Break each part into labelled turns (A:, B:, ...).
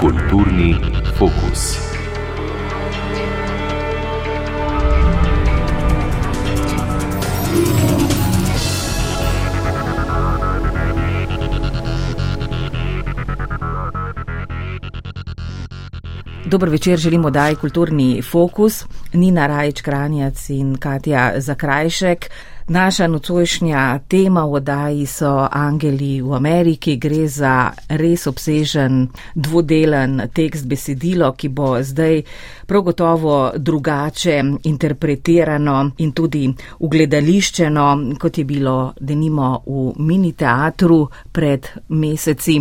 A: Kulturni fokus.
B: Dobro večer, želimo daj kulturni fokus. Nina Rajč Kranjac in Katja Zakrajšek. Naša nocojšnja tema v oddaji so Angeli v Ameriki. Gre za res obsežen dvodelen tekst besedilo, ki bo zdaj prav gotovo drugače interpretirano in tudi ugledališčeno, kot je bilo denimo v mini teatru pred meseci.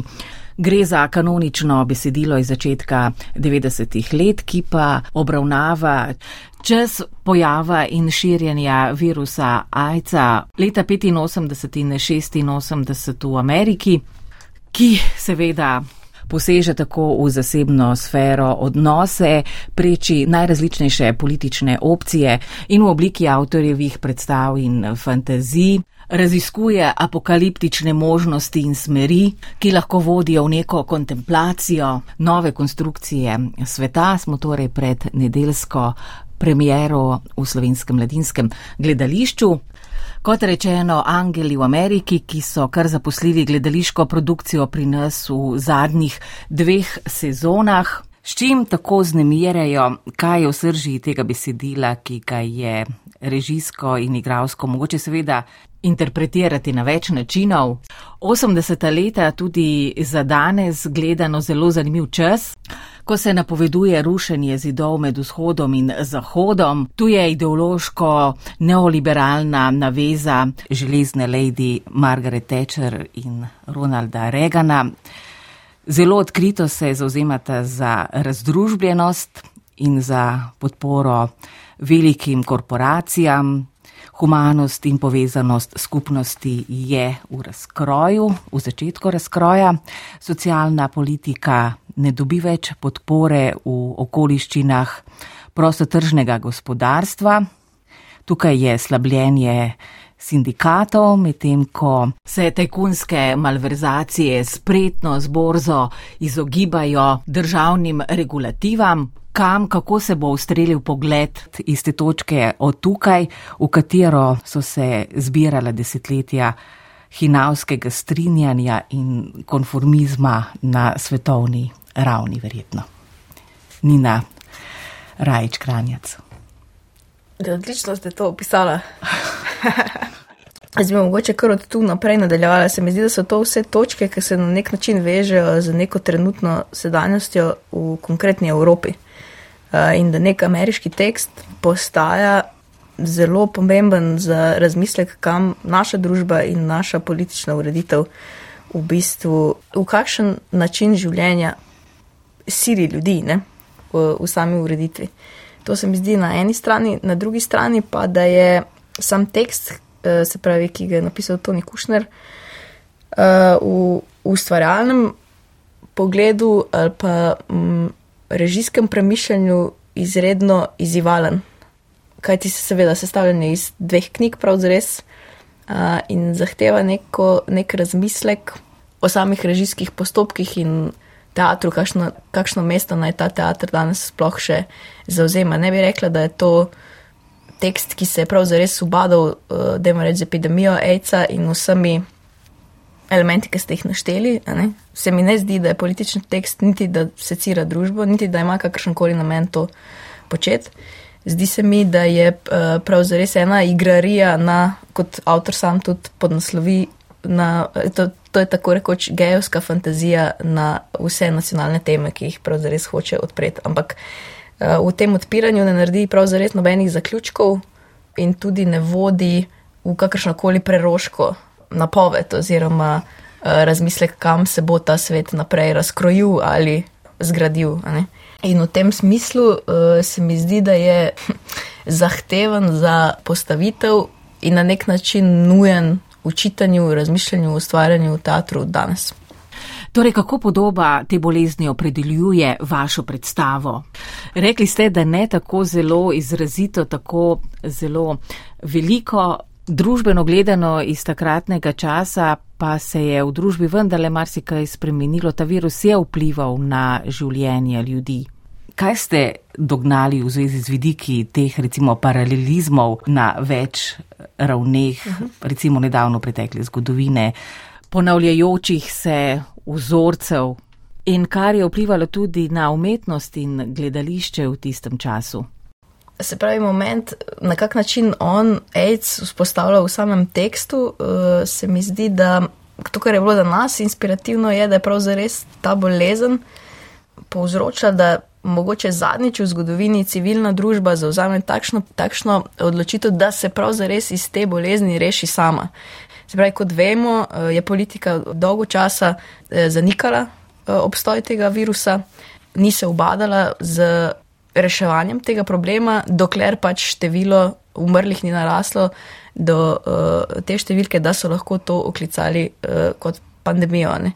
B: Gre za kanonično besedilo iz začetka 90-ih let, ki pa obravnava čas pojava in širjenja virusa AIDS-a leta 85 in 86 v Ameriki, ki seveda poseže tako v zasebno sfero odnose, preči najrazličnejše politične opcije in v obliki avtorjevih predstav in fantazij raziskuje apokaliptične možnosti in smeri, ki lahko vodijo v neko kontemplacijo nove konstrukcije sveta. Smo torej pred nedelsko premiero v slovenskem mladinskem gledališču. Kot rečeno, angeli v Ameriki, ki so kar zaposlili gledališko produkcijo pri nas v zadnjih dveh sezonah. S čim tako znemirjajo, kaj je v srži tega besedila, ki ga je režijsko in igralsko mogoče seveda interpretirati na več načinov. 80. leta tudi za danes gledano zelo zanimiv čas, ko se napoveduje rušenje zidov med vzhodom in zahodom. Tu je ideološko neoliberalna naveza železne lady Margaret Thatcher in Ronalda Reagana. Zelo odkrito se zauzemata za razdružbljenost in za podporo velikim korporacijam, Humanost in povezanost skupnosti je v razkroju, v začetku razkroja. Socialna politika ne dobi več podpore v okoliščinah prostotržnega gospodarstva. Tukaj je slabljenje sindikatov, medtem ko se tajkunske malverzacije spretno z borzo izogibajo državnim regulativam, kam, kako se bo ustrelil pogled iz te točke od tukaj, v katero so se zbirala desetletja hinavskega strinjanja in konformizma na svetovni ravni, verjetno. Nina Rajč Kranjac.
C: Odlično ste to opisala. Zdaj, mogoče kar od tu naprej nadaljevala. Se mi zdi, da so to vse točke, ki se na nek način vežejo z neko trenutno sedanjostjo v konkretni Evropi. Eh, in da nek ameriški tekst postaja zelo pomemben za razmislek, kam naša družba in naša politična ureditev v bistvu, v kakšen način življenja siri ljudi ne, v, v sami ureditvi. To se mi zdi na eni strani, na drugi strani pa, da je sam tekst, eh, se pravi, ki ga je napisal Tony Kushner, eh, v ustvarjalnem pogledu ali pa mm, režijskem premišljanju izredno izzivalen, kaj ti se seveda sestavlja iz dveh knjig, pravzaprav, uh, in zahteva neko, nek razmislek o samih režijskih postopkih in teatru, kakšno, kakšno mesto naj ta teater danes sploh še zauzema. Ne bi rekla, da je to tekst, ki se je pravzaprav ubadal, uh, da ima reči z epidemijo AIDS-a in vsemi elementi, ki ste jih našteli. Se mi ne zdi, da je politični tekst niti da secira družbo, niti da ima kakršen koli namen to početi. Zdi se mi, da je eh, pravzaprav ena igrarija na, kot avtor sam tudi podnaslovi, na, to, to je tako rekoč gejovska fantazija na vse nacionalne teme, ki jih pravzaprav hoče odpreti. Ampak eh, v tem odpiranju ne naredi pravzaprav nobenih zaključkov in tudi ne vodi v kakršno koli preroško napoved oziroma uh, razmislek, kam se bo ta svet naprej razkrojil ali zgradil. In v tem smislu uh, se mi zdi, da je zahteven za postavitev in na nek način nujen v čitanju, razmišljanju, ustvarjanju v teatru danes.
B: Torej, kako podoba te bolezni opredeljuje vašo predstavo? Rekli ste, da ne tako zelo izrazito, tako zelo veliko Družbeno gledano iz takratnega časa pa se je v družbi vendarle marsikaj spremenilo. Ta virus je vplival na življenje ljudi. Kaj ste dognali v zvezi z vidiki teh recimo paralelizmov na več ravneh, uh -huh. recimo nedavno pretekle zgodovine, ponavljajočih se vzorcev in kar je vplivalo tudi na umetnost in gledališče v tistem času?
C: Se pravi, moment, na kak način on AIDS vzpostavlja v samem tekstu, uh, se mi zdi, da to, kar je bilo za nas inspirativno, je, da je pravzaprav ta bolezen povzroča, da mogoče zadnjič v zgodovini civilna družba zauzame takšno, takšno odločitev, da se pravzaprav iz te bolezni reši sama. Se pravi, kot vemo, eh, je politika dolgo časa eh, zanikala obstoj tega virusa, ni se obadala z reševanjem tega problema, dokler pač število umrlih ni naraslo do uh, te številke, da so lahko to oklicali uh, kot pandemijo. Ne?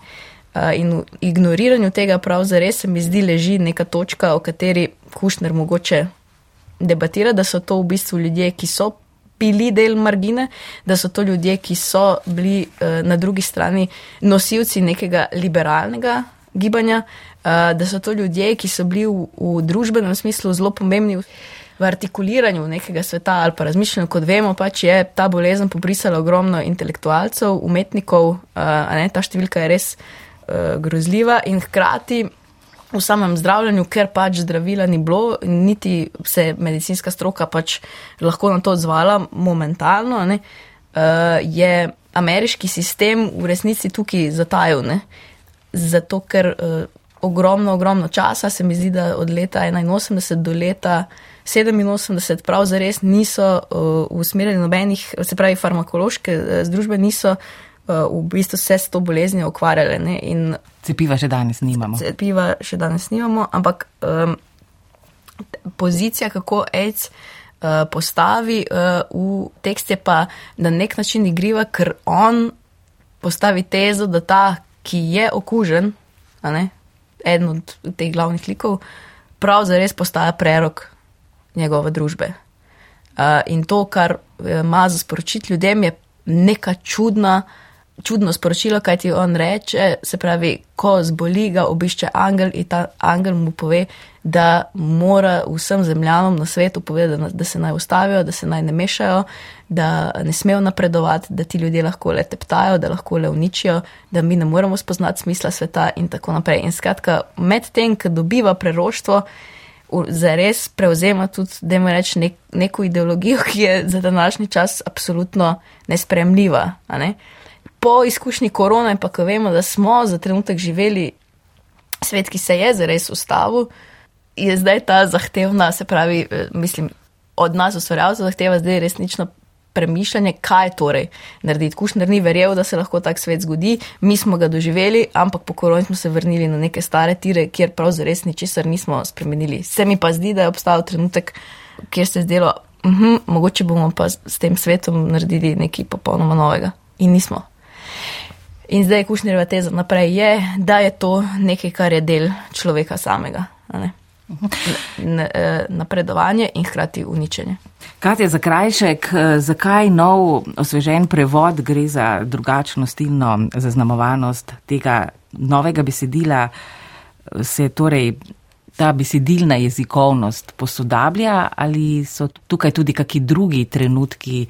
C: Uh, in v ignoriranju tega prav zares se mi zdi leži neka točka, o kateri Kušner mogoče debatira, da so to v bistvu ljudje, ki so bili del margine, da so to ljudje, ki so bili uh, na drugi strani nosilci nekega liberalnega gibanja, uh, da so to ljudje, ki so bili v, v družbenem smislu zelo pomembni v artikuliranju nekega sveta ali pa razmišljanju, kot vemo, pač je ta bolezen pobrisala ogromno intelektualcev, umetnikov, uh, ne, ta številka je res uh, grozljiva in hkrati. V samem zdravljenju, ker pač zdravila ni bilo, niti se medicinska stroka pač lahko na to odzvala momentalno, uh, je ameriški sistem v resnici tukaj zatajal. Ne, zato, ker uh, ogromno, ogromno časa, se mi zdi, da od leta 81 do leta 87 prav zares niso uh, usmerjali nobenih, se pravi farmakološke uh, združbe niso uh, v bistvu se s to boleznijo ukvarjale. Ne? In
B: cepiva še danes nimamo.
C: Cepiva še danes nimamo, ampak um, pozicija, kako AIDS uh, postavi uh, v tekst je pa na nek način igriva, ker on postavi tezo, da ta, ki je okužen, eden od teh glavnih likov, prav zares postaja prerok njegove družbe. Uh, in to, kar eh, ima za sporočiti ljudem, je neka čudna, čudno sporočilo, kaj ti on reče. Se pravi, ko zboli, ga obišče angel in ta angel mu pove, da mora vsem zemljanom na svetu povedati, da se naj ustavijo, da se naj ne mešajo, da ne smejo napredovati, da ti ljudje lahko le teptajo, da lahko le uničijo, da mi ne moremo spoznati smisla sveta in tako naprej. In skratka, med tem, ko dobiva preroštvo, zares prevzema tudi, da ima reči, nek, neko ideologijo, ki je za današnji čas absolutno nespremljiva. Ne? Po izkušnji korona, pa ko vemo, da smo za trenutek živeli svet, ki se je zares ustavil, je zdaj ta zahtevna, se pravi, eh, mislim, od nas ustvarjalcev zahteva zdaj resnično premišljanje, kaj torej narediti. Kušner ni verjel, da se lahko tak svet zgodi, mi smo ga doživeli, ampak po koroni smo se vrnili na neke stare tire, kjer prav zares ničesar nismo spremenili. Se mi pa zdi, da je obstajal trenutek, kjer se je zdelo, uh mhm, -huh, mogoče bomo pa s tem svetom naredili nekaj popolnoma novega. In nismo. In zdaj Kušnerjeva teza naprej je, da je to nekaj, kar je del človeka samega. Eh, napredovanje in hkrati uničenje.
B: Katja Zakrajšek, eh, zakaj nov osvežen prevod gre za drugačno stilno zaznamovanost tega novega besedila, se torej ta besedilna jezikovnost posodablja ali so tukaj tudi kakšni drugi trenutki,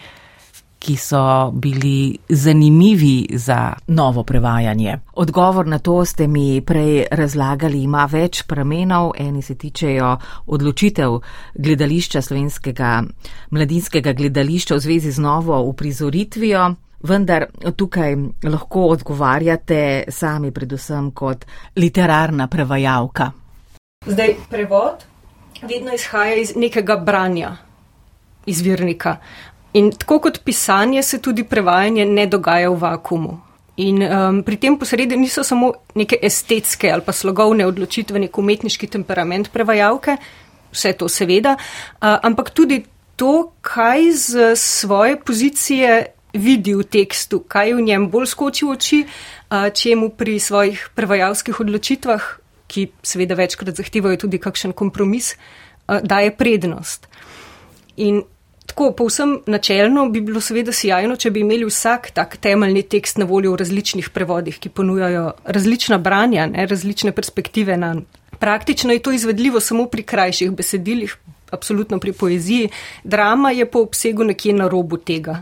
B: ki so bili zanimivi za novo prevajanje. Odgovor na to ste mi prej razlagali, ima več pramenov. Eni se tičejo odločitev gledališča slovenskega mladinskega gledališča v zvezi z novo uprizoritvijo. Vendar tukaj lahko odgovarjate sami, predvsem kot literarna prevajalka.
D: Zdaj, prevod vedno izhaja iz nekega branja izvirnika. In tako kot pisanje, se tudi prevajanje ne dogaja v vakumu. In um, pri tem posredi niso samo neke estetske ali pa slogovne odločitve, nek umetniški temperament prevajalke, vse to seveda, uh, ampak tudi to, kaj z svoje pozicije vidi v tekstu, kaj v njem bolj skoči v oči, uh, čemu pri svojih prevajalskih odločitvah, ki seveda večkrat zahtevajo tudi kakšen kompromis, uh, daje prednost. In Tako, povsem načelno bi bilo seveda sjajno, če bi imeli vsak tak temeljni tekst na voljo v različnih prevodih, ki ponujajo različna branja, ne, različne perspektive na. Praktično je to izvedljivo samo pri krajših besedilih, absolutno pri poeziji. Drama je po obsegu nekje na robu tega.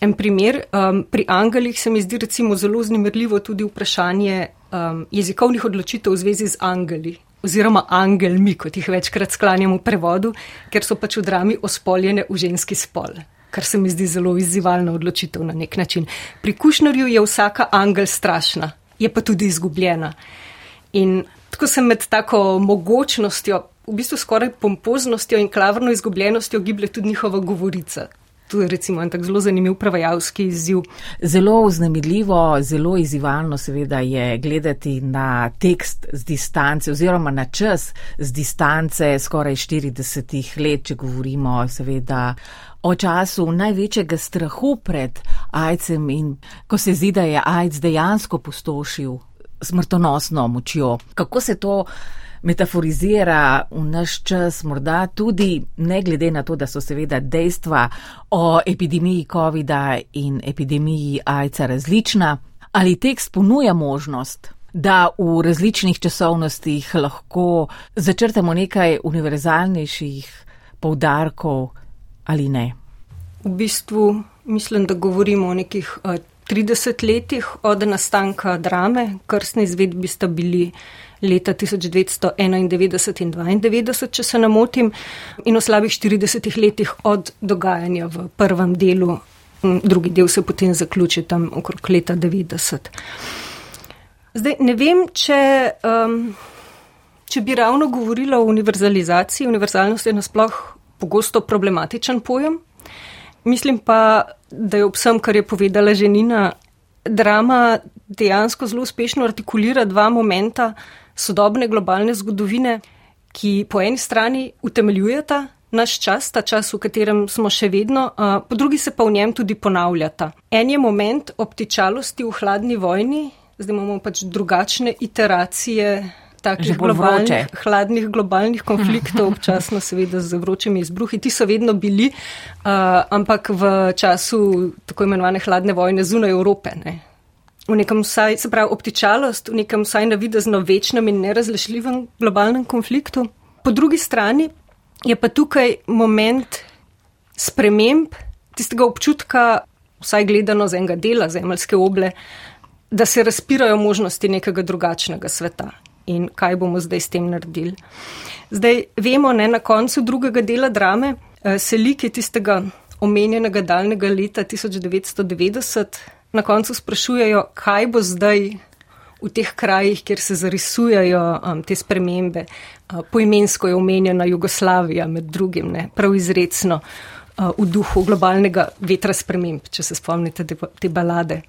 D: En primer, um, pri Angelih se mi zdi recimo zelo znimerljivo tudi vprašanje um, jezikovnih odločitev v zvezi z angeli oziroma angelmi, kot jih večkrat sklanjamo v prevodu, ker so pač v drami ospoljene v ženski spol, kar se mi zdi zelo izzivalna odločitev na nek način. Pri Kušnerju je vsaka angel strašna, je pa tudi izgubljena. In tako se med tako mogočnostjo, v bistvu skoraj pompoznostjo in klavrno izgubljenostjo giblje tudi njihova govorica to je recimo en tak zelo zanimiv prevajalski izziv.
B: Zelo vznemirljivo, zelo izzivalno seveda je gledati na tekst z distance oziroma na čas z distance skoraj 40 let, če govorimo seveda o času največjega strahu pred ajcem in ko se zdi, da je ajc dejansko pustošil smrtonosno močjo. Kako se to metaforizira v naš čas, morda tudi ne glede na to, da so seveda dejstva o epidemiji COVID-a in epidemiji AIDS-a različna, ali tekst ponuja možnost, da v različnih časovnostih lahko začrtamo nekaj univerzalnejših poudarkov ali ne.
D: V bistvu mislim, da govorimo o nekih 30 eh, letih od nastanka drame, krstni izvedbi sta bili leta 1991 in 1992, če se ne motim, in v slabih 40 letih od dogajanja v prvem delu, drugi del se potem zaključi tam okrog leta 90. Zdaj, ne vem, če, um, če bi ravno govorila o univerzalizaciji. Univerzalnost je nasploh pogosto problematičen pojem. Mislim pa, da je ob vsem, kar je povedala ženina, drama dejansko zelo uspešno artikulira dva momenta, sodobne globalne zgodovine, ki po eni strani utemeljujeta naš čas, ta čas, v katerem smo še vedno, po drugi se pa v njem tudi ponavljata. En je moment obtičalosti v hladni vojni, zdaj imamo pač drugačne iteracije. Takih globalnih, hladnih globalnih konfliktov, občasno seveda z vročimi izbruhi, ti so vedno bili, uh, ampak v času tako imenovane hladne vojne zunaj Evrope, ne, v nekem vsaj, se pravi, optičalost, v nekem vsaj navidezno večnem in nerazrešljivem globalnem konfliktu. Po drugi strani je pa tukaj moment sprememb tistega občutka, vsaj gledano z enega dela zemljske oble, da se razpirajo možnosti nekega drugačnega sveta in kaj bomo zdaj s tem naredili. Zdaj vemo, ne na koncu drugega dela drame, eh, se like tistega omenjenega daljnega leta 1990 na koncu sprašujejo, kaj bo zdaj v teh krajih, kjer se zarisujejo um, te spremembe. Uh, poimensko je omenjena Jugoslavija med drugim, ne, prav izredno uh, v duhu globalnega vetra sprememb, če se spomnite te, te balade.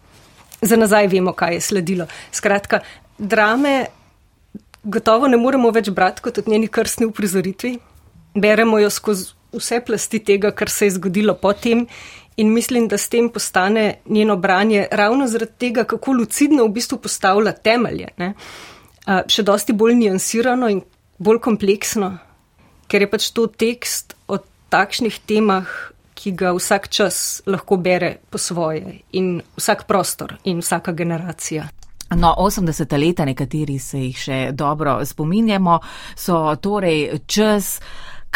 D: Za nazaj vemo, kaj je sledilo. Skratka, drame gotovo ne moremo več brati kot od njeni krstni uprizoritvi. Beremo jo skozi vse plasti tega, kar se je zgodilo potem In mislim, da s tem postane njeno branje ravno zaradi tega, kako lucidno v bistvu postavlja temelje. Ne? Še dosti bolj nijansirano in bolj kompleksno, ker je pač to tekst o takšnih temah, ki ga vsak čas lahko bere po svoje in vsak prostor in vsaka generacija.
B: No, 80. leta, nekateri se jih še dobro spominjamo, so torej čas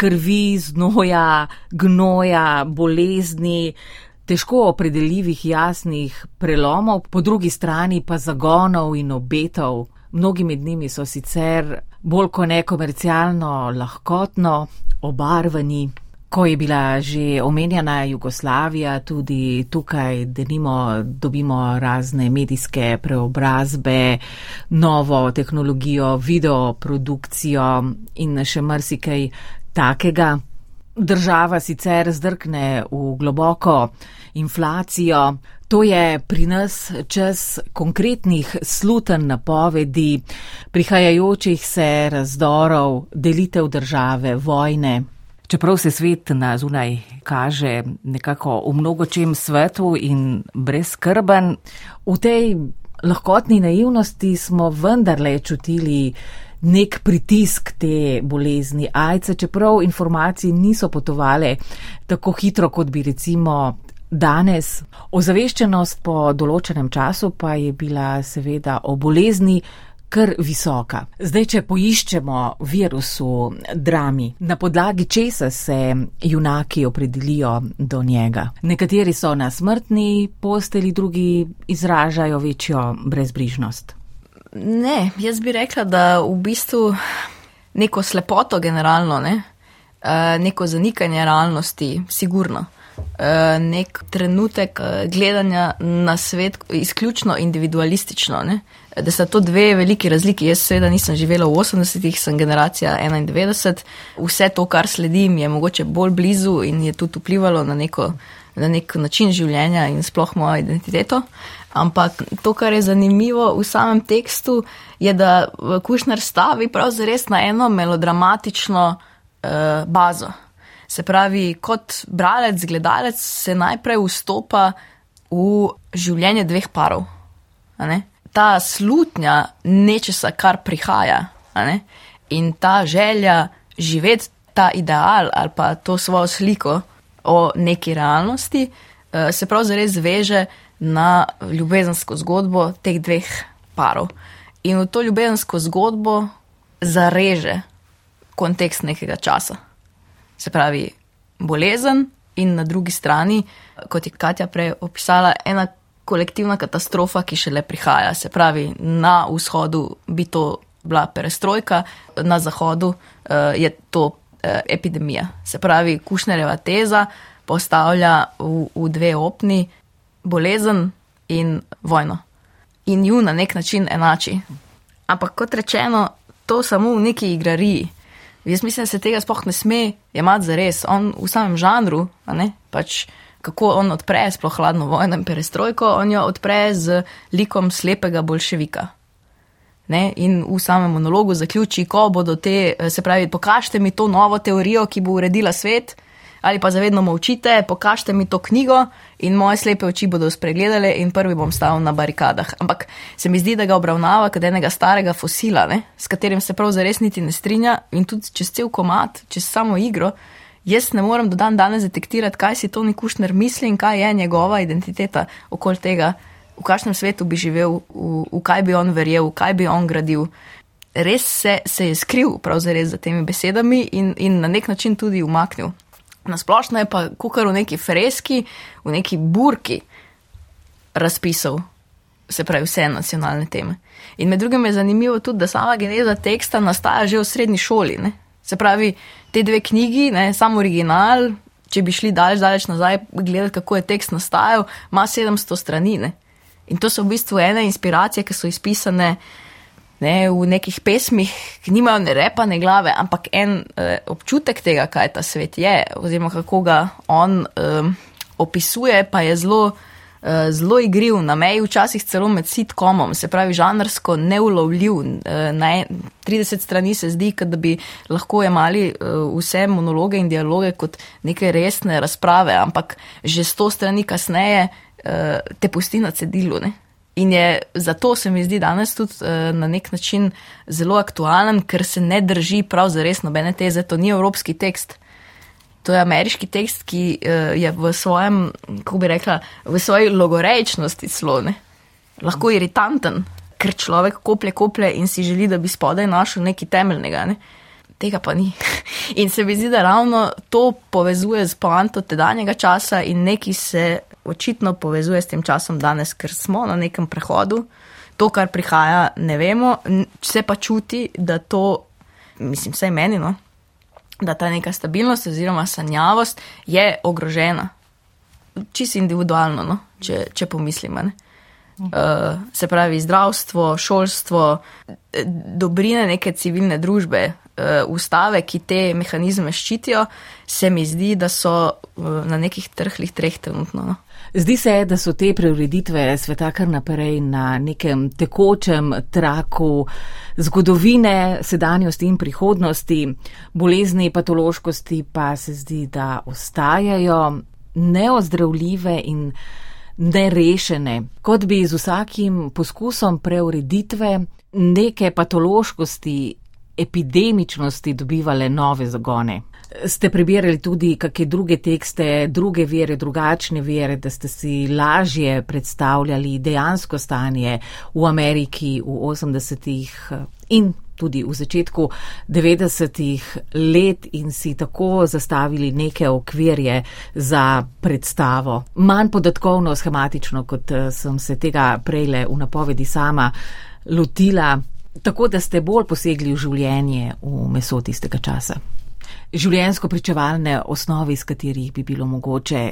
B: krvi, znoja, gnoja, bolezni, težko opredeljivih jasnih prelomov, po drugi strani pa zagonov in obetov. Mnogi med njimi so sicer bolj kot nekomercialno, lahkotno, obarvani. Ko je bila že omenjena Jugoslavija, tudi tukaj, da nimo, dobimo razne medijske preobrazbe, novo tehnologijo, videoprodukcijo in še marsikaj takega. Država sicer zdrkne v globoko inflacijo, to je pri nas čas konkretnih sluten napovedi, prihajajočih se razdorov, delitev države, vojne. Čeprav se svet na zunaj kaže nekako v mnogočem svetu in brezkrben, v tej lahkotni naivnosti smo vendarle čutili nek pritisk te bolezni AIDS, čeprav informacije niso potovale tako hitro, kot bi recimo danes. Ozaveščenost po določenem času pa je bila seveda o bolezni kar visoka. Zdaj, če poiščemo virusu drami, na podlagi česa se junaki opredelijo do njega. Nekateri so na smrtni posteli, drugi izražajo večjo brezbrižnost.
C: Ne, jaz bi rekla, da v bistvu neko slepoto generalno, ne? Eh, neko zanikanje realnosti, sigurno. Eh, nek trenutek eh, gledanja na svet izključno individualistično. Ne? Da so to dve veliki razliki. Jaz seveda nisem živela v 80-ih, sem generacija 91. Vse to, kar sledim, je mogoče bolj blizu in je tudi vplivalo na, neko, na nek način življenja in sploh mojo identiteto. Ampak to, kar je zanimivo v samem tekstu, je, da Kušner stavi pravzaprav na eno melodramatično uh, bazo. Se pravi, kot bralec, gledalec se najprej vstopa v življenje dveh parov. Ta slutnja nečesa, kar prihaja, in ta želja živeti ta ideal ali pa to svojo sliko o neki realnosti, eh, se pravzaprav zveže na ljubezensko zgodbo teh dveh parov. In v to ljubezensko zgodbo zareže kontekst nekega časa se pravi bolezen, in na drugi strani, kot je Katja prej opisala, ena kolektivna katastrofa, ki šele prihaja. Se pravi, na vzhodu bi to bila perestrojka, na zahodu uh, je to uh, epidemija. Se pravi, Kušnereva teza postavlja v, v dve opni bolezen in vojno. In ju na nek način enači. Ampak kot rečeno, to samo v neki igrariji. Jaz mislim, da se tega sploh ne sme jemati za res. On v samem žanru, pač, kako on odpre sploh hladno vojno in perestrojko, on jo odpre z likom slepega bolševika. Ne? In v samem monologu zaključi, ko bodo te, se pravi, pokažite mi to novo teorijo, ki bo uredila svet ali pa zavedno molčite, pokažite mi to knjigo in moje slepe oči bodo spregledale in prvi bom stal na barikadah. Ampak se mi zdi, da ga obravnava kot enega starega fosila, ne? s katerim se prav zares niti ne strinja in tudi čez cel komat, čez samo igro. Jaz ne morem do dan danes detektirati, kaj si Tony Kushner misli in kaj je njegova identiteta okoli tega, v kakšnem svetu bi živel, v, v kaj bi on verjel, v kaj bi on gradil. Res se, se je skril pravzaprav za temi besedami in, in na nek način tudi umaknil. Nasplošno je pa kukar v neki freski, v neki burki razpisal, se pravi, vse nacionalne teme. In med drugim je zanimivo tudi, da sama geneza teksta nastaja že v srednji šoli. Ne? Se pravi, te dve knjigi, ne, samo original, če bi šli daleč, daleč nazaj gledati, kako je tekst nastajal, ima 700 strani. Ne? In to so v bistvu ene inspiracije, ki so izpisane ne, v nekih pesmih, ki nimajo ne repa, ne glave, ampak en uh, občutek tega, kaj ta svet je, oziroma kako ga on um, opisuje, pa je zelo. Uh, zelo igriv, na meji včasih celo med sitkomom, se pravi, žanrsko neulovljiv. Uh, na 30 strani se zdi, da bi lahko imeli uh, vse monologe in dialoge kot neke resne razprave, ampak že 100 strani kasneje uh, te pusti na cedilu. Ne? In je zato se mi zdi danes tudi uh, na nek način zelo aktualen, ker se ne drži prav za res nobene teze. To ni evropski tekst. To je ameriški tekst, ki uh, je v svojem, kako bi rekla, v svoji logorečnosti slone. Lahko je iritanten, ker človek koplje, koplje in si želi, da bi spodaj našel nekaj temeljnega. Ne? Tega pa ni. In se mi zdi, da ravno to povezuje z poanto tedanjega časa in neki se očitno povezuje s tem časom danes, ker smo na nekem prehodu. To, kar prihaja, ne vemo, se pa čuti, da to, mislim, vsaj meni, no, da ta neka stabilnost oziroma sanjavost je ogrožena. Čisto individualno, no, če, če pomislimo. Uh, se pravi, zdravstvo, šolstvo, dobrine neke civilne družbe, uh, ustave, ki te mehanizme ščitijo, se mi zdi, da so uh, na nekih trhlih treh trenutno. No.
B: Zdi se, da so te preureditve sveta kar naprej na nekem tekočem traku zgodovine, sedanjosti in prihodnosti, bolezni, patološkosti pa se zdi, da ostajajo neozdravljive in nerešene, kot bi z vsakim poskusom preureditve neke patološkosti epidemičnosti dobivale nove zagone. Ste prebirali tudi kakšne druge tekste, druge vere, drugačne vere, da ste si lažje predstavljali dejansko stanje v Ameriki v 80-ih in tudi v začetku 90-ih let in si tako zastavili neke okvirje za predstavo. Manj podatkovno, schematično, kot eh, sem se tega prejle v napovedi sama lotila, tako da ste bolj posegli v življenje v meso tistega časa. Življensko pričevalne osnovi, iz katerih bi bilo mogoče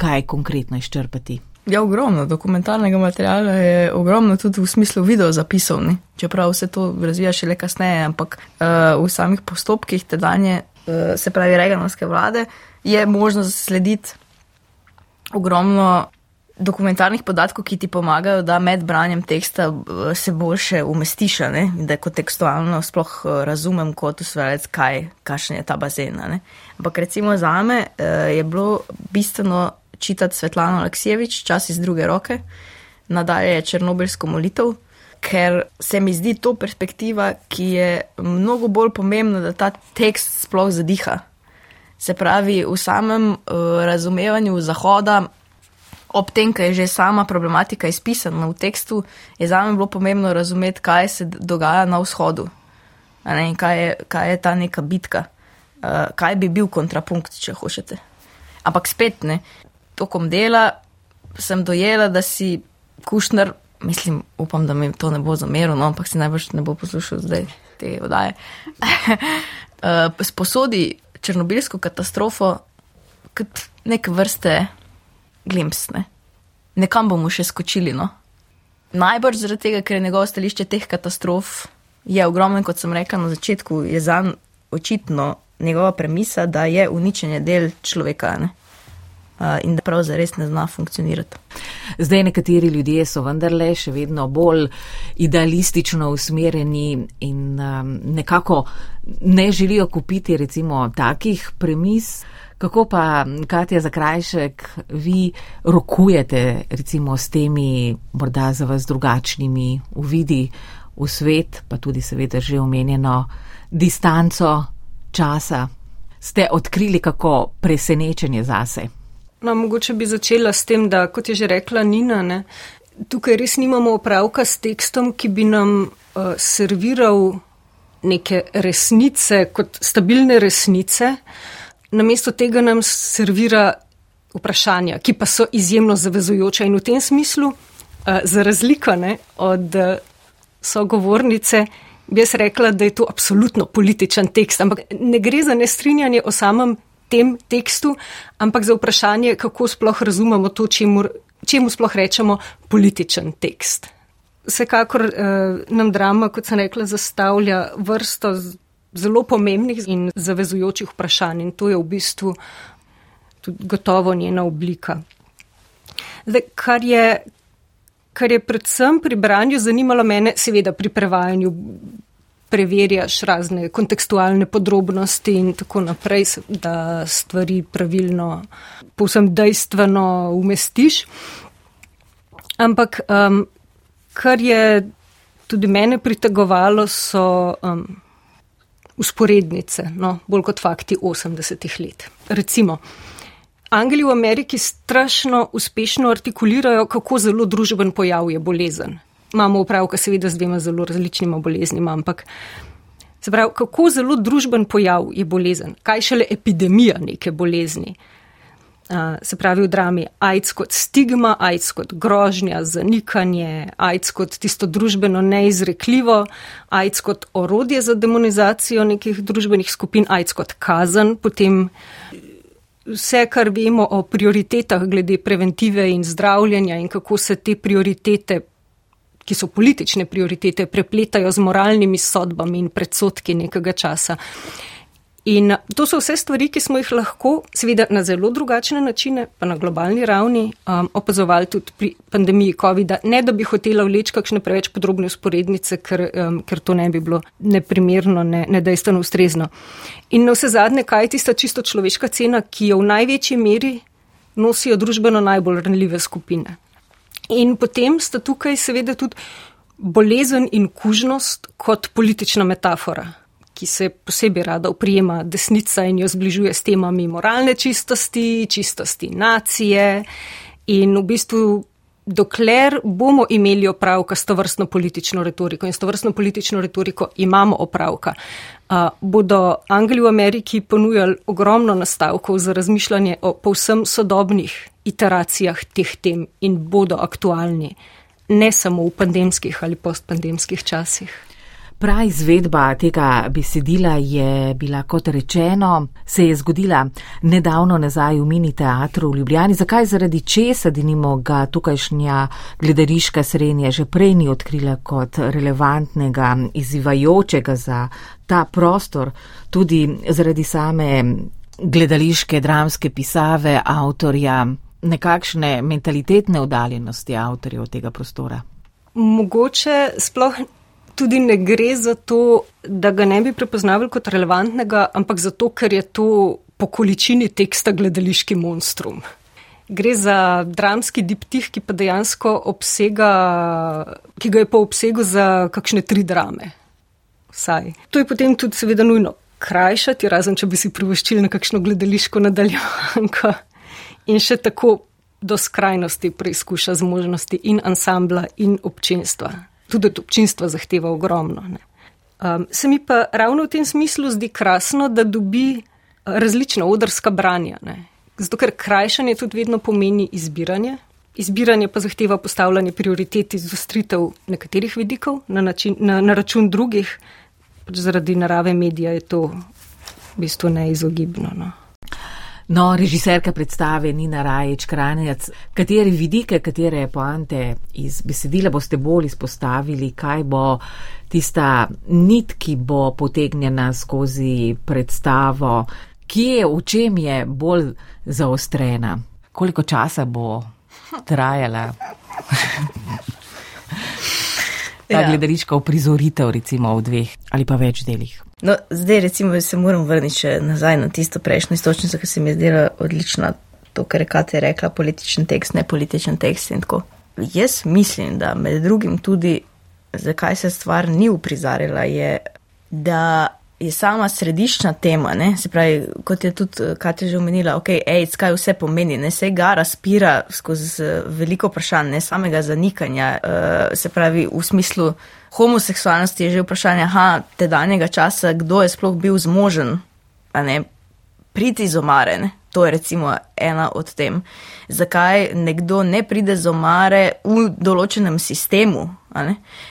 B: kaj konkretno izčrpati.
C: Ja, ogromno dokumentarnega materiala je ogromno tudi v smislu video zapisov, ne? čeprav se to razvija šele kasneje, ampak uh, v samih postopkih tedanje, uh, se pravi, reganovske vlade, je možno slediti ogromno dokumentarnih podatkov, ki ti pomagajo, da med branjem teksta uh, se boljše umestiš, da kot tekstualno sploh razumem kot usvajalec, kaj, kakšen je ta bazen. Ampak recimo za me uh, je bilo bistveno čitati Svetlano Aleksijevič, čas iz druge roke, nadalje Černobylsko molitev, ker se mi zdi to perspektiva, ki je mnogo bolj pomembna, da ta tekst sploh zadiha. Se pravi, v samem uh, razumevanju Zahoda, ob tem, kaj je že sama problematika izpisana v tekstu, je za me bilo pomembno razumeti, kaj se dogaja na vzhodu. Ne, kaj, je, kaj je ta neka bitka, uh, kaj bi bil kontrapunkt, če hočete. Ampak spet ne, tokom dela sem dojela, da si kušner, mislim, upam, da mi to ne bo zameril, no, ampak si najbrž ne bo poslušal zdaj te oddaje. Eh, sposodi črnobilsko katastrofo kot nek vrste glimpsne. Nekam bomo še skočili, no. Najbrž zaradi tega, ker je njegovo stališče teh katastrof je ogromno, kot sem rekla na začetku, je zanj očitno njegova premisa, da je uničenje del človeka. Ne? In da prav zares ne zna funkcionirati.
B: Zdaj nekateri ljudje so vendarle še vedno bolj idealistično usmerjeni in um, nekako ne želijo kupiti recimo takih premis. Kako pa, Katja Zakrajšek, vi rokujete recimo s temi morda za vas drugačnimi uvidi v svet, pa tudi seveda že omenjeno distanco časa? Ste odkrili kako presenečenje zase?
D: No, mogoče bi začela s tem, da, kot je že rekla Nina, ne, tukaj res nimamo opravka s tekstom, ki bi nam uh, serviral neke resnice kot stabilne resnice. Namesto tega nam servira vprašanja, ki pa so izjemno zavezujoča in v tem smislu, uh, za razliko ne, od uh, sogovornice, bi jaz rekla, da je to absolutno političen tekst, ampak ne gre za nestrinjanje o samem tem tekstu, ampak za vprašanje, kako sploh razumemo to, čemu, čemu sploh rečemo političen tekst. Vsekakor eh, nam drama, kot sem rekla, zastavlja vrsto zelo pomembnih in zavezujočih vprašanj in to je v bistvu tudi gotovo njena oblika. Zdaj, kar, je, kar je predvsem pri branju zanimalo mene, seveda pri prevajanju preverjaš razne kontekstualne podrobnosti in tako naprej, da stvari pravilno, povsem dejstveno umestiš. Ampak um, kar je tudi mene pritegovalo, so um, usporednice, no, bolj kot fakti 80-ih let. Recimo, Angeli v Ameriki strašno uspešno artikulirajo, kako zelo družben pojav je bolezen imamo upravka seveda z dvema zelo različnima boleznima, ampak se pravi, kako zelo družben pojav je bolezen, kaj šele epidemija neke bolezni. Uh, se pravi v drami AIDS kot stigma, AIDS kot grožnja, zanikanje, AIDS kot tisto družbeno neizrekljivo, AIDS kot orodje za demonizacijo nekih družbenih skupin, AIDS kot kazen, potem vse, kar vemo o prioritetah glede preventive in zdravljenja in kako se te prioritete ki so politične prioritete, prepletajo z moralnimi sodbami in predsotki nekega časa. In to so vse stvari, ki smo jih lahko, seveda na zelo drugačne načine, pa na globalni ravni, um, opazovali tudi pri pandemiji COVID-a. Ne, da bi hotela vleči kakšne preveč podrobne usporednice, ker, um, ker to ne bi bilo neprimerno, ne, nedejstveno ustrezno. In na vse zadnje, kaj je tista čisto človeška cena, ki jo v največji meri nosijo družbeno najbolj ranljive skupine. In potem sta tukaj seveda tudi bolezen in kužnost kot politična metafora, ki se posebej rada uprijema desnica in jo zbližuje s temami moralne čistosti, čistosti nacije. In v bistvu dokler bomo imeli opravka s to vrstno politično retoriko in s to vrstno politično retoriko imamo opravka, bodo Angli v Ameriki ponujali ogromno nastavkov za razmišljanje o povsem sodobnih iteracijah teh tem in bodo aktualni, ne samo v pandemskih ali postpandemskih časih.
B: Prav izvedba tega besedila je bila, kot rečeno, se je zgodila nedavno nazaj v mini teatru v Ljubljani. Zakaj zaradi česa, da nimo ga tukajšnja gledališka srednja že prej ni odkrila kot relevantnega, izzivajočega za ta prostor, tudi zaradi same gledališke dramske pisave avtorja, nekakšne mentalitetne oddaljenosti avtorjev tega prostora.
D: Mogoče sploh tudi ne gre za to, da ga ne bi prepoznavali kot relevantnega, ampak zato, ker je to po količini teksta gledališki monstrum. Gre za dramski diptih, ki pa dejansko obsega, ki ga je po obsegu za kakšne tri drame. Vsaj. To je potem tudi seveda nujno krajšati, razen če bi si privoščili na kakšno gledališko nadaljevanko in še tako do skrajnosti preizkuša zmožnosti in ansambla in občinstva tudi od občinstva zahteva ogromno. Um, se mi pa ravno v tem smislu zdi krasno, da dobi različna odrska branja. Ne? Zato, ker krajšanje tudi vedno pomeni izbiranje. Izbiranje pa zahteva postavljanje prioritet iz zostritev nekaterih vidikov na, način, na, na račun drugih, pač zaradi narave medija je to v bistvu neizogibno. No?
B: No, režiserka predstave Nina Rajič Kranjac, katere vidike, katere poante iz besedila boste bolj izpostavili, kaj bo tista nit, ki bo potegnjena skozi predstavo, kje, v čem je bolj zaostrena, koliko časa bo trajala. Ta ja. gledališka uprizoritev, recimo v dveh ali pa več delih.
C: No, zdaj, recimo, se moram vrniti nazaj na tisto prejšnjo istočnico, ki se mi je zdela odlična, to, kar je Kate rekla, političen tekst, ne političen tekst in tako. Jaz mislim, da med drugim tudi, zakaj se stvar ni uprizarjala, je, da je sama središčna tema, ne? se pravi, kot je tudi eh, Katja že omenila, ok, AIDS, kaj vse pomeni, ne se ga razpira skozi veliko vprašanj, ne samega zanikanja, uh, se pravi, v smislu homoseksualnosti je že vprašanje, aha, tedanjega časa, kdo je sploh bil zmožen, ne, priti iz omare, ne? To je recimo ena od tem. Zakaj nekdo ne pride z omare v določenem sistemu,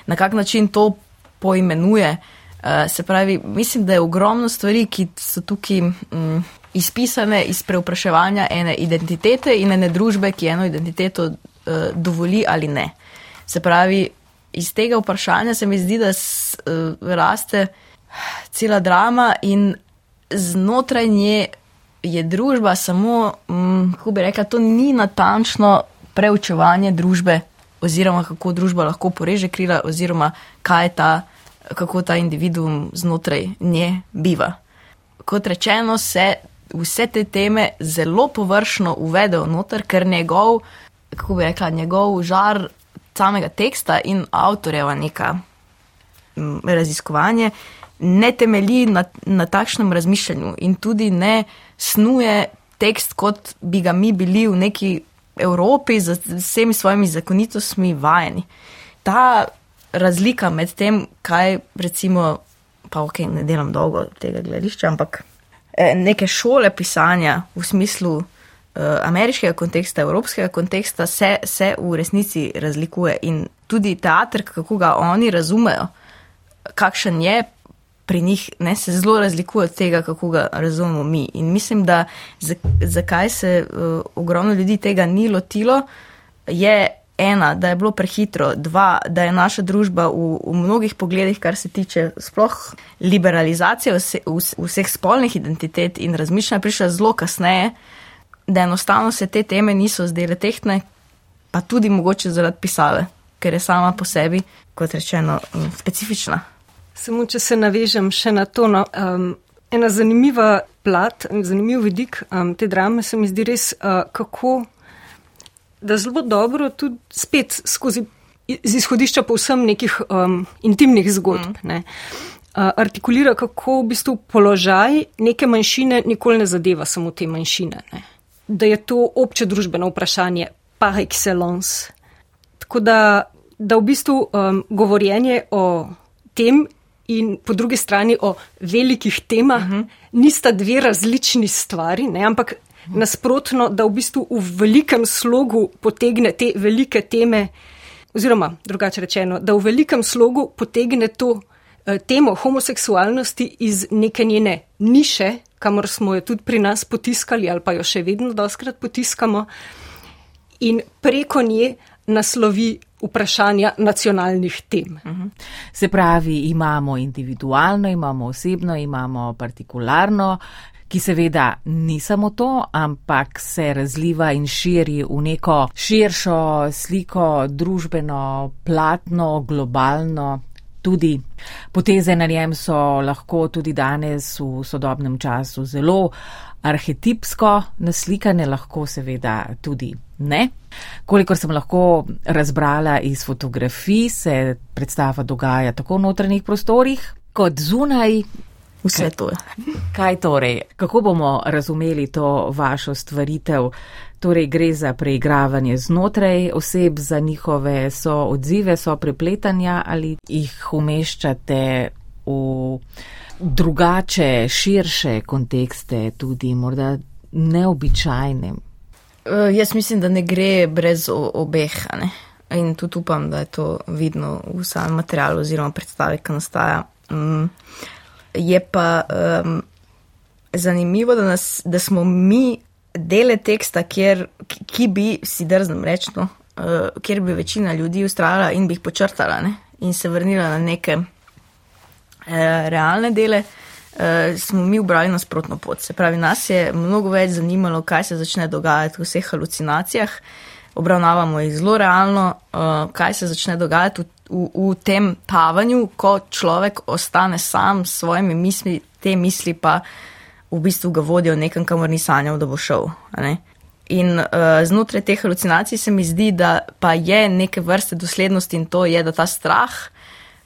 C: na kak način to poimenuje, uh, se pravi, mislim, da je ogromno stvari, ki so tukaj um, izpisane iz preupraševanja ene identitete in ene družbe, ki eno identiteto uh, dovoli ali ne. Se pravi, iz tega vprašanja se mi zdi, da s, uh, raste cela drama in znotraj nje je družba samo, um, kako bi rekla, to ni natančno preučevanje družbe oziroma kako družba lahko poreže krila oziroma kaj je ta kako ta individuum znotraj nje biva. Kot rečeno, se vse te teme zelo površno uvedejo noter, ker njegov, kako bi rekla, njegov žar samega teksta in avtorjeva neka raziskovanje ne temelji na, na takšnem razmišljanju in tudi ne snuje tekst, kot bi ga mi bili v neki Evropi z vsemi svojimi zakonitostmi vajeni. Ta razlika med tem, kaj recimo, pa ok, ne delam dolgo tega gledišča, ampak eh, neke šole pisanja v smislu ameriškega konteksta, evropskega konteksta se, se v resnici razlikuje in tudi teater, kako ga oni razumejo, kakšen je. Pri njih ne, se zelo razlikuje od tega, kako ga razumemo mi. In mislim, da zakaj se uh, ogromno ljudi tega ni lotilo, je ena, da je bilo prehitro, dva, da je naša družba v, v mnogih pogledih, kar se tiče sploh liberalizacije vse, vseh spolnih identitet in razmišljanja, prišla zelo kasneje, da enostavno se te teme niso zdele tehtne, pa tudi mogoče zaradi pisave, ker je sama po sebi, kot rečeno, specifična.
D: Samo, če se navežem še na to, no, um, ena zanimiva plat, zanimiv vidik um, te drame se mi zdi res, uh, kako da zelo dobro tudi spet skozi z izhodišča povsem nekih um, intimnih zgodb. Mm. Ne. artikulira, kako v bistvu položaj neke manjšine nikoli ne zadeva samo te manjšine. Ne? Da je to obče družbeno vprašanje par excellence. Tako da, da v bistvu um, govorjenje o tem in po drugi strani o velikih temah uh -huh. nista dve različni stvari, ne? ampak uh -huh. nasprotno, da v bistvu v velikem slogu potegne te velike teme, oziroma drugače rečeno, da v velikem slogu potegne to temo homoseksualnosti iz neke njene niše, kamor smo jo tudi pri nas potiskali ali pa jo še vedno doskrat potiskamo, in preko nje naslovi vprašanja nacionalnih tem. Mhm.
B: Se pravi, imamo individualno, imamo osebno, imamo partikularno. Ki seveda ni samo to, ampak se razliva in širi v neko širšo sliko, družbeno, platno, globalno, tudi. Poteze na njem so lahko tudi danes v sodobnem času zelo arhetipsko naslikane, lahko seveda tudi ne. Kolikor sem lahko razbrala iz fotografij, se predstava dogaja tako v notranjih prostorih kot zunaj.
C: Vse to je.
B: Kaj torej? Kako bomo razumeli to vašo stvaritev? Torej, gre za preigravanje znotraj oseb, za njihove so odzive, so prepletanja ali jih umeščate v drugače, širše kontekste, tudi morda neobičajne.
C: Uh, jaz mislim, da ne gre brez obeh. Ne? In tudi upam, da je to vidno v samem materialu oziroma predstavi, ki nastaja. Um, je pa um, zanimivo, da, nas, da smo mi dele teksta, kjer, ki bi si drznem reči, no, uh, kjer bi večina ljudi ustrajala in bi jih počrtala ne, in se vrnila na neke uh, realne dele, uh, smo mi ubrali nasprotno pot. Se pravi, nas je mnogo več zanimalo, kaj se začne dogajati v vseh halucinacijah. Obravnavamo jih zelo realno, uh, kaj se začne dogajati v, v, v tem tavanju, ko človek ostane sam s svojimi misli, te misli pa uh, v bistvu ga vodijo nekam, kamor ni sanjal, da bo šel. In uh, znotraj teh halucinacij se mi zdi, da pa je neke vrste doslednosti in to je, da ta strah,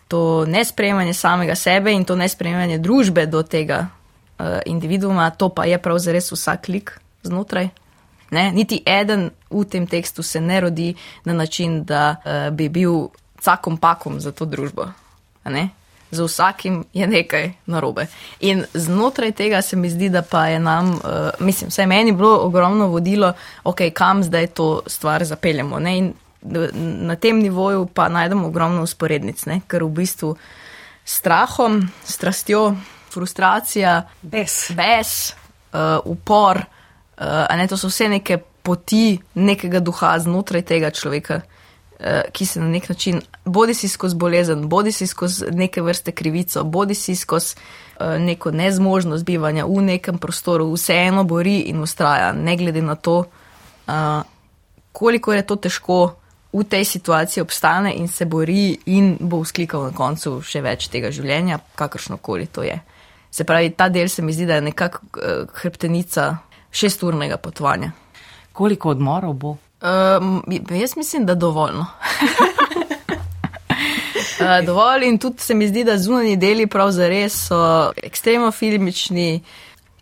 C: to nesprejemanje samega sebe in to nesprejemanje družbe do tega uh, individuuma, to pa je prav zares vsak lik znotraj. Ne? Niti eden v tem tekstu se ne rodi na način, da uh, bi bil cakom pakom za to družbo z vsakim je nekaj narobe. In znotraj tega se mi zdi, da pa je nam, uh, mislim, vsaj meni bilo ogromno vodilo, ok, kam zdaj to stvar zapeljemo. Ne? In na tem nivoju pa najdemo ogromno usporednic, ne? ker v bistvu strahom, strastjo, frustracija,
D: bes,
C: bes uh, upor, uh, ne, to so vse neke poti nekega duha znotraj tega človeka. Eh, ki se na nek način, bodi si skozi bolezen, bodi si skozi neke vrste krivico, bodi si skozi eh, neko nezmožnost bivanja v nekem prostoru, vseeno bori in ustraja, ne glede na to, eh, koliko je to težko v tej situaciji obstane in se bori in bo usklikal na koncu še več tega življenja, kakršno koli to je. Se pravi, ta del se mi zdi, da je nekako hrbtenica šesturnega potovanja.
B: Koliko odmorov bo?
C: Um, jaz mislim, da dovoljno. uh, dovolj in tudi se mi zdi, da zunanji deli prav zares so ekstremno filmični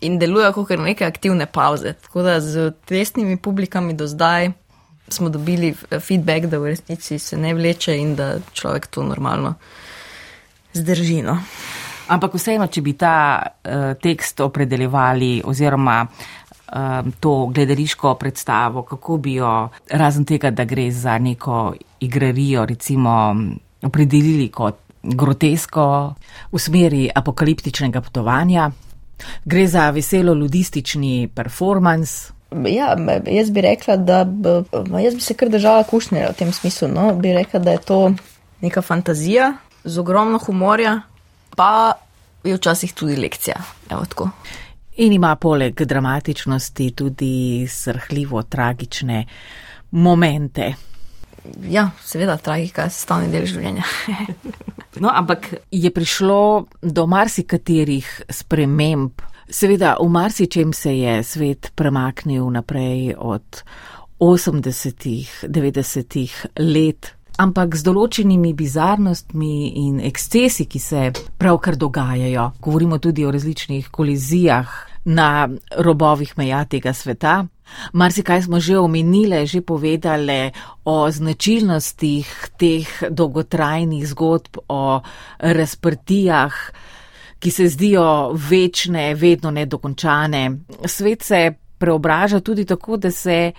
C: in delujejo kot neke aktivne pauze. Tako da z testnimi publikami do zdaj smo dobili feedback, da v resnici se ne vleče in da človek to normalno zdrži. No.
B: Ampak vseeno, če bi ta uh, tekst opredeljevali oziroma um, to gledališko predstavo, kako bi jo, razen tega, da gre za neko igrarijo, recimo, opredelili kot grotesko v smeri apokaliptičnega potovanja. Gre za veselo ludistični performance.
C: Ja, jaz bi rekla, da jaz bi se kar držala kušnje v tem smislu. No? Bi rekla, da je to neka fantazija z ogromno humorja, pa je včasih tudi lekcija. Evo tako.
B: In ima poleg dramatičnosti tudi srhljivo tragične momente.
C: Ja, seveda, tragika je sestavni del življenja.
B: no, ampak je prišlo do marsikaterih sprememb. Seveda, v marsičem se je svet premaknil naprej od 80-ih, 90-ih let. Ampak z določenimi bizarnostmi in ekscesi, ki se pravkar dogajajo. Govorimo tudi o različnih kolizijah na robovih meja tega sveta. Marsikaj smo že omenile, že povedale o značilnostih teh dolgotrajnih zgodb, o razprtijah, ki se zdijo večne, vedno nedokončane. Svet se preobraža tudi tako, da se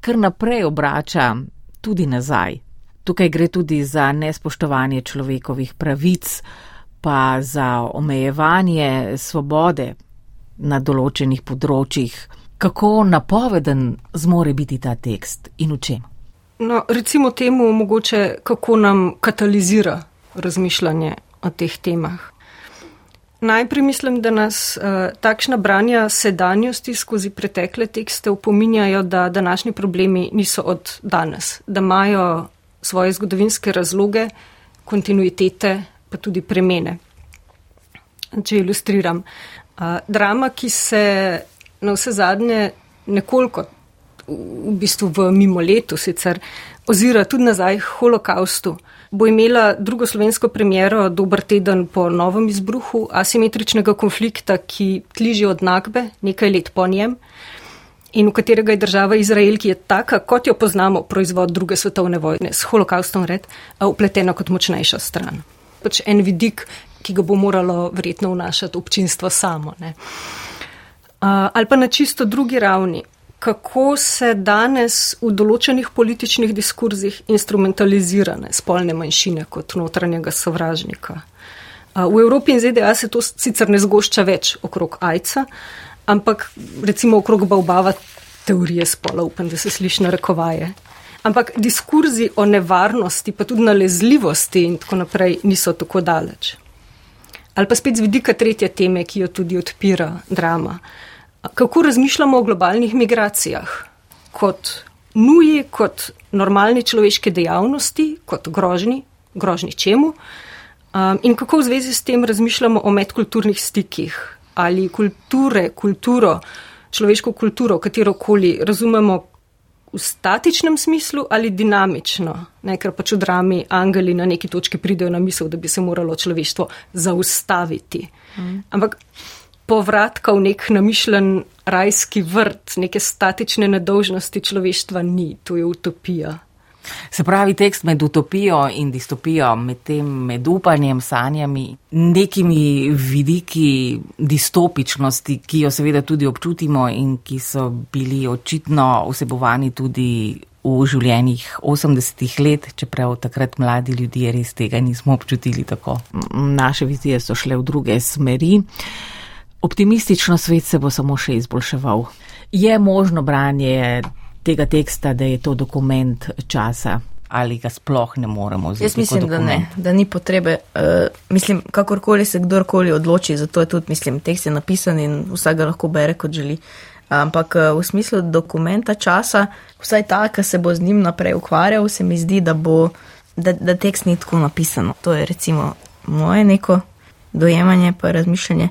B: kar naprej obrača tudi nazaj. Tukaj gre tudi za nespoštovanje človekovih pravic, pa za omejevanje svobode na določenih področjih. Kako napoveden zmore biti ta tekst in v čem?
D: No, recimo temu mogoče, kako nam katalizira razmišljanje o teh temah. Najprej mislim, da nas uh, takšna branja sedanjosti skozi pretekle tekste upominjajo, da današnji problemi niso od danes, da imajo svoje zgodovinske razloge, kontinuitete, pa tudi premene. Če ilustriram, uh, drama, ki se na vse zadnje nekoliko, v bistvu v mimo letu sicer, ozira tudi nazaj holokaustu. Uh, bo imela drugo slovensko premiero dober teden po novem izbruhu asimetričnega konflikta, ki tliži od Nagbe nekaj let po njem in v katerega je država Izrael, ki je taka, kot jo poznamo, proizvod druge svetovne vojne, s holokaustom red, upletena kot močnejša stran. Pač en vidik, ki ga bo moralo verjetno vnašati občinstvo samo. Ne. Uh, ali pa na čisto drugi ravni kako se danes v določenih političnih diskurzih instrumentalizirane spolne manjšine kot notranjega sovražnika. V Evropi in ZDA se to sicer ne zgošča več okrog ajca, ampak recimo okrog balbava teorije spola, upam, da se sliši na rekovaje. Ampak diskurzi o nevarnosti, pa tudi nalezljivosti in tako naprej niso tako daleč. Ali pa spet z vidika tretje teme, ki jo tudi odpira drama. Kako razmišljamo o globalnih migracijah? Kot nuji, kot normalni človeške dejavnosti, kot grožni, grožni čemu? Um, in kako v zvezi s tem razmišljamo o medkulturnih stikih ali kulture, kulturo, človeško kulturo, katerokoli razumemo v statičnem smislu ali dinamično, ne, ker pač v drami angeli na neki točki pridejo na misel, da bi se moralo človeštvo zaustaviti. Mm. Ampak povratka v nek namišljen rajski vrt, neke statične nedolžnosti človeštva ni, to je utopija.
B: Se pravi, tekst med utopijo in distopijo, med tem med upanjem, sanjami, nekimi vidiki distopičnosti, ki jo seveda tudi občutimo in ki so bili očitno vsebovani tudi v življenjih 80-ih let, čeprav takrat mladi ljudje res tega nismo občutili tako. Naše vizije so šle v druge smeri. Optimistično svet se bo samo še izboljševal. Je možno branje tega teksta, da je to dokument časa ali ga sploh ne moremo
C: zazeti? Jaz mislim, da ne, da ni potrebe. Uh, mislim, kakorkoli se kdorkoli odloči, zato je tudi, mislim, tekst je napisan in vsak ga lahko bere, kot želi. Ampak uh, v smislu dokumenta časa, vsaj ta, ki se bo z njim naprej ukvarjal, se mi zdi, da bo, da, da tekst ni tako napisan. To je recimo moje neko dojemanje pa razmišljanje.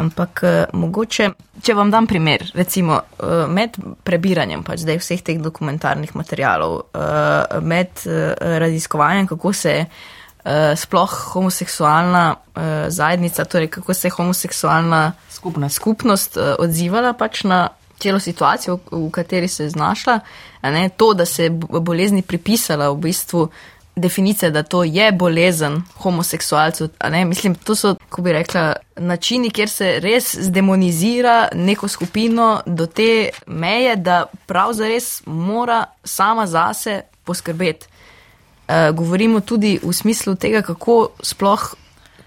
C: Ampak uh, mogoče, če vam dam primer, recimo uh, med prebiranjem pač zdaj vseh teh dokumentarnih materijalov, uh, med uh, raziskovanjem, kako se uh, sploh homoseksualna uh, zajednica, torej kako se je homoseksualna skupnost, skupnost uh, odzivala pač na celo situacijo, v, v kateri se je znašla, ne, to, da se je bolezni pripisala v bistvu definicija, da to je bolezen homoseksualcev. Mislim, to so, ko bi rekla, načini, kjer se res zdemonizira neko skupino do te meje, da pravzaprav mora sama zase poskrbeti. Uh, govorimo tudi v smislu tega, kako sploh,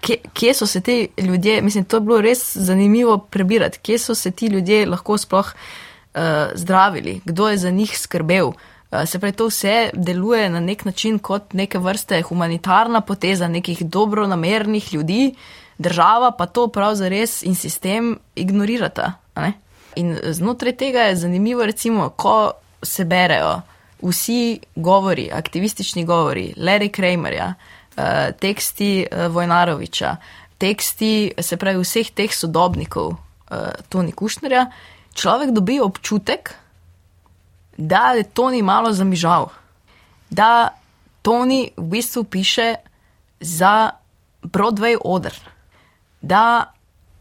C: kje, kje so se ti ljudje, mislim, to je bilo res zanimivo prebirati, kje so se ti ljudje lahko sploh uh, zdravili, kdo je za njih skrbel. Uh, se pravi, to vse deluje na nek način kot neke vrste humanitarna poteza nekih dobronamernih ljudi, država pa to prav zares in sistem ignorirata. In znotraj tega je zanimivo, recimo, ko se berejo vsi govori, aktivistični govori, Larry Kramerja, eh, teksti eh, Vojnaroviča, teksti, se pravi, vseh teh sodobnikov Toni Kušnerja, človek dobi občutek, da je to ni malo zamižal, da Tony v bistvu piše za Broadway oder, da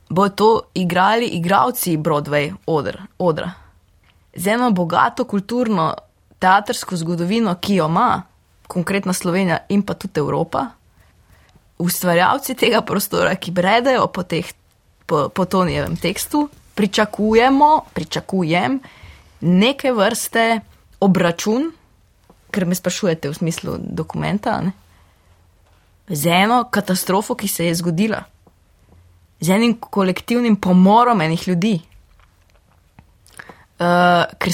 C: bo to igrali igravci Broadway oder, odra. Z eno bogato kulturno teatrsko zgodovino, ki jo ima, konkretno Slovenija in pa tudi Evropa, ustvarjalci tega prostora, ki bredajo po, teh, po, po Tonijevem tekstu, pričakujemo, pričakujem neke vrste obračun, ker me sprašujete v smislu dokumenta, ne? z eno katastrofo, ki se je zgodila, z enim kolektivnim pomorom enih ljudi. Uh, ker,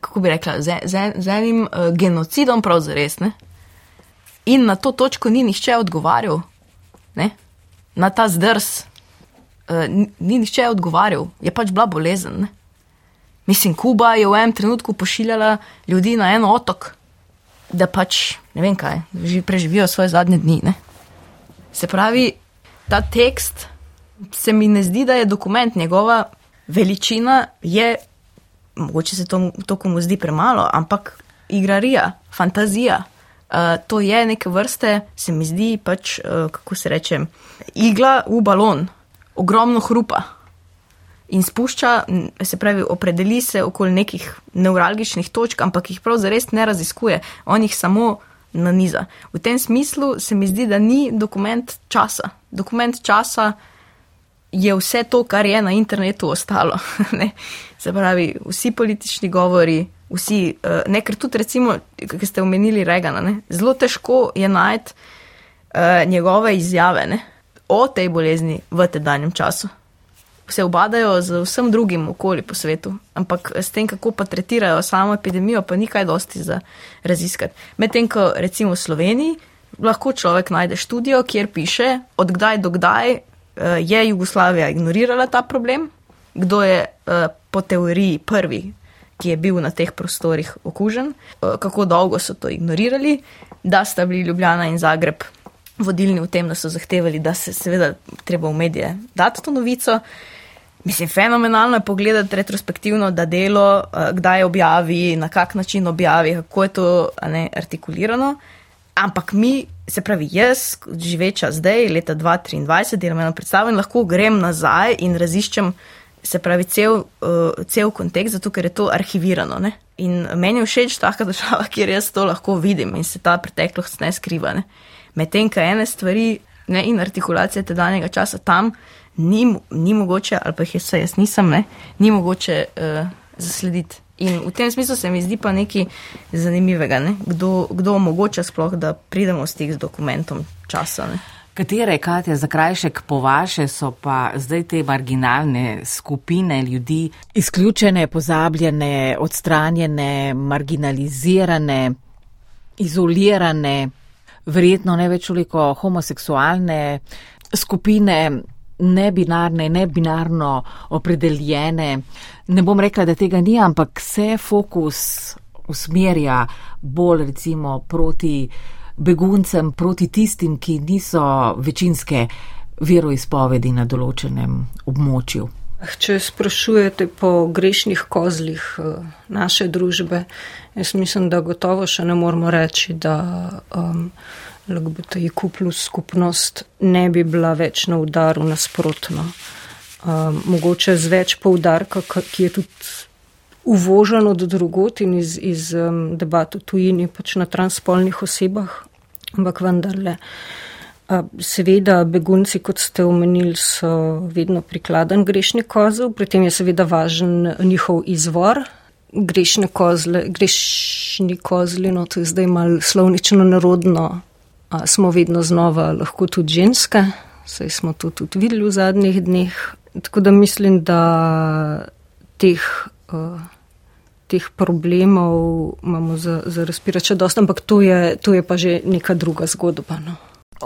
C: kako bi rekla, z, z, z enim uh, genocidom, pravzaprav, ne. In na to točko ni nihče odgovarjal, ne? na ta zdrs, uh, ni nihče odgovarjal, je pač bila bolezen. Ne? Mislim, Kuba je v enem trenutku pošiljala ljudi na en otok, da pač ne vem kaj, preživijo svoje zadnje dni. Ne? Se pravi, ta tekst se mi ne zdi, da je dokument, njegova veličina je, mogoče se to, to komu zdi premalo, ampak igrarija, fantazija. Uh, to je neke vrste, se mi zdi pač, uh, kako se reče, igla v balon, ogromno hrupa in spušča, se pravi, opredeli se okoli nekih neuralgičnih točk, ampak jih prav zares ne raziskuje, on jih samo na niza. V tem smislu se mi zdi, da ni dokument časa. Dokument časa je vse to, kar je na internetu ostalo. se pravi, vsi politični govori, vsi, eh, ne, ker tudi recimo, ki ste omenili Regana, ne, zelo težko je najti uh, njegove izjave ne, o tej bolezni v tedanjem času se obadajo z vsem drugim okoljem po svetu, ampak s tem, kako pa tretirajo samo epidemijo, pa ni kaj dosti za raziskati. Medtem, ko recimo v Sloveniji lahko človek najde študijo, kjer piše, od kdaj do kdaj eh, je Jugoslavija ignorirala ta problem, kdo je eh, po teoriji prvi, ki je bil na teh prostorih okužen, eh, kako dolgo so to ignorirali, da sta bili Ljubljana in Zagreb. Vodilni v tem, da so zahtevali, da se seveda treba v medije dati to novico, Mislim, fenomenalno je pogledati retrospektivno, da delo, uh, kdaj objavi, na kak način objavi, kako je to ne, artikulirano. Ampak mi, se pravi, jaz, živeča zdaj, leta 2023, delam eno predstavo in lahko grem nazaj in raziščem, se pravi, cel, uh, cel kontekst, zato ker je to arhivirano. Ne? In meni je všeč taka država, kjer jaz to lahko vidim in se ta preteklost ne skriva. Medtem, kaj ene stvari ne, in artikulacije tedanjega časa tam ni, ni mogoče, ali pa jih jaz, jaz nisem, ne, ni mogoče uh, zaslediti. In v tem smislu se mi zdi pa nekaj zanimivega, ne? kdo, kdo omogoča sploh, da pridemo s tih dokumentom časa. Ne?
B: Katere, Katja, za krajšek po vaše so pa zdaj te marginalne skupine ljudi, izključene, pozabljene, odstranjene, marginalizirane, izolirane, verjetno ne več toliko homoseksualne skupine, nebinarne, nebinarno opredeljene. Ne bom rekla, da tega ni, ampak se fokus usmerja bolj recimo proti beguncem, proti tistim, ki niso večinske veroizpovedi na določenem območju.
D: Če sprašujete po grešnih kozlih eh, naše družbe, jaz mislim, da gotovo še ne moramo reči, da um, LGBTIQ plus skupnost ne bi bila več na udaru nasprotno. Um, mogoče z več poudarka, ki je tudi uvožen od drugot in iz, iz um, debat v tujini pač na transpolnih osebah, ampak vendarle. Seveda, begunci, kot ste omenili, so vedno prikladen grešni kozel, pri tem je seveda važen njihov izvor. Grešne kozle, grešni kozli, no to je zdaj mal slovnično narodno smo vedno znova lahko tudi ženske, saj smo to tudi videli v zadnjih dneh. Tako da mislim, da teh, uh, teh problemov imamo za, za razpirati še dosta, ampak to je, to je pa že neka druga zgodba. No.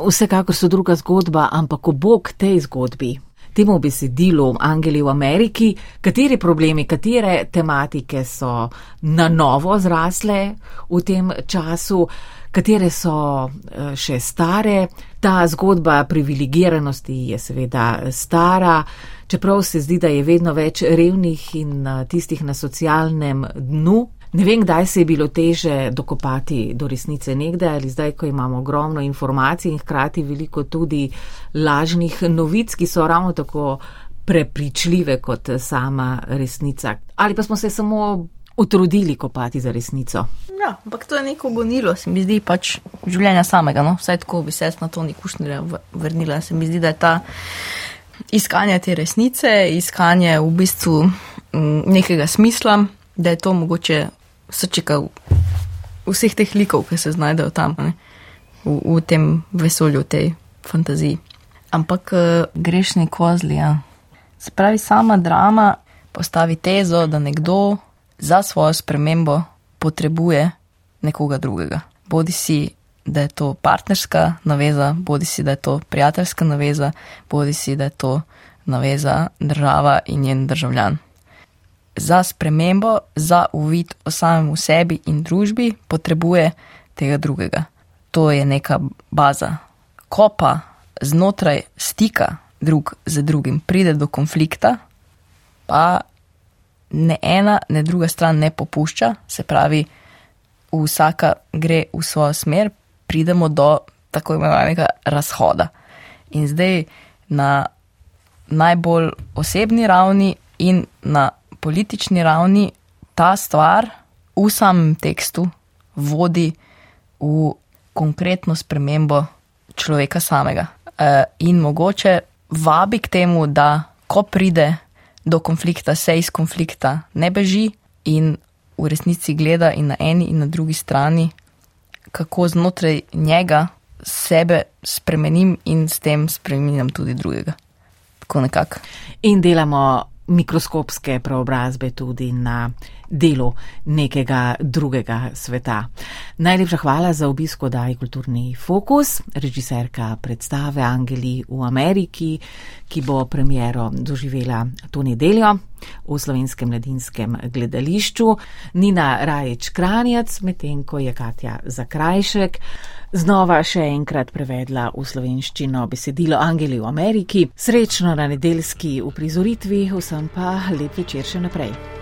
B: Vsekakor so druga zgodba, ampak obok tej zgodbi. Temu besedilu Angeli v Ameriki, kateri problemi, katere tematike so na novo zrasle v tem času, katere so eh, še stare. Ta zgodba privilegiranosti je seveda stara, čeprav se zdi, da je vedno več revnih in eh, tistih na socialnem dnu. Ne vem, kdaj se je bilo teže dokopati do resnice nekdaj ali zdaj, ko imamo ogromno informacij in hkrati veliko tudi lažnih novic, ki so ravno tako prepričljive kot sama resnica. Ali pa smo se samo utrudili kopati za resnico.
C: Ja, ampak to je neko gonilo, se mi zdi pač življenja samega. No? Vsaj tako bi se na to nikušnja vrnila. Se mi zdi, da je ta iskanje te resnice, iskanje v bistvu nekega smisla, da je to mogoče srčika vseh teh likov, ki se znajdejo tam, v, v tem vesolju, v tej fantaziji. Ampak uh, grešni kozli, ja. Se pravi, sama drama postavi tezo, da nekdo za svojo spremembo potrebuje nekoga drugega. Bodi si, da je to partnerska naveza, bodi si, da je to prijateljska naveza, bodi si, da je to naveza država in njen državljan. Za spremembo, za uvid o samem sebi in družbi potrebuje tega drugega. To je neka baza. Ko pa znotraj stika drug z drugim pride do konflikta, pa ne ena, ne druga stran ne popušča, se pravi, vsaka gre v svojo smer, pridemo do tako imenovanega razhoda. In zdaj na najbolj osebni ravni in na politični ravni ta stvar v samem tekstu vodi v konkretno spremembo človeka samega. E, in mogoče vabi k temu, da ko pride do konflikta, se iz konflikta ne beži in v resnici gleda in na eni in na drugi strani, kako znotraj njega sebe spremenim in s tem spremenjam tudi drugega. Tako nekako.
B: In delamo mikroskopske preobrazbe tudi na delu nekega drugega sveta. Najlepša hvala za obisko Daj kulturni fokus, režiserka predstave Angeli v Ameriki, ki bo premiero doživela to nedeljo v slovenskem mladinskem gledališču. Nina Raječ Kranjac, medtem ko je Katja Zakrajšek znova še enkrat prevedla v slovenščino besedilo Angeli v Ameriki. Srečno na nedeljski uprizoritvi, vsem pa lep večer še naprej.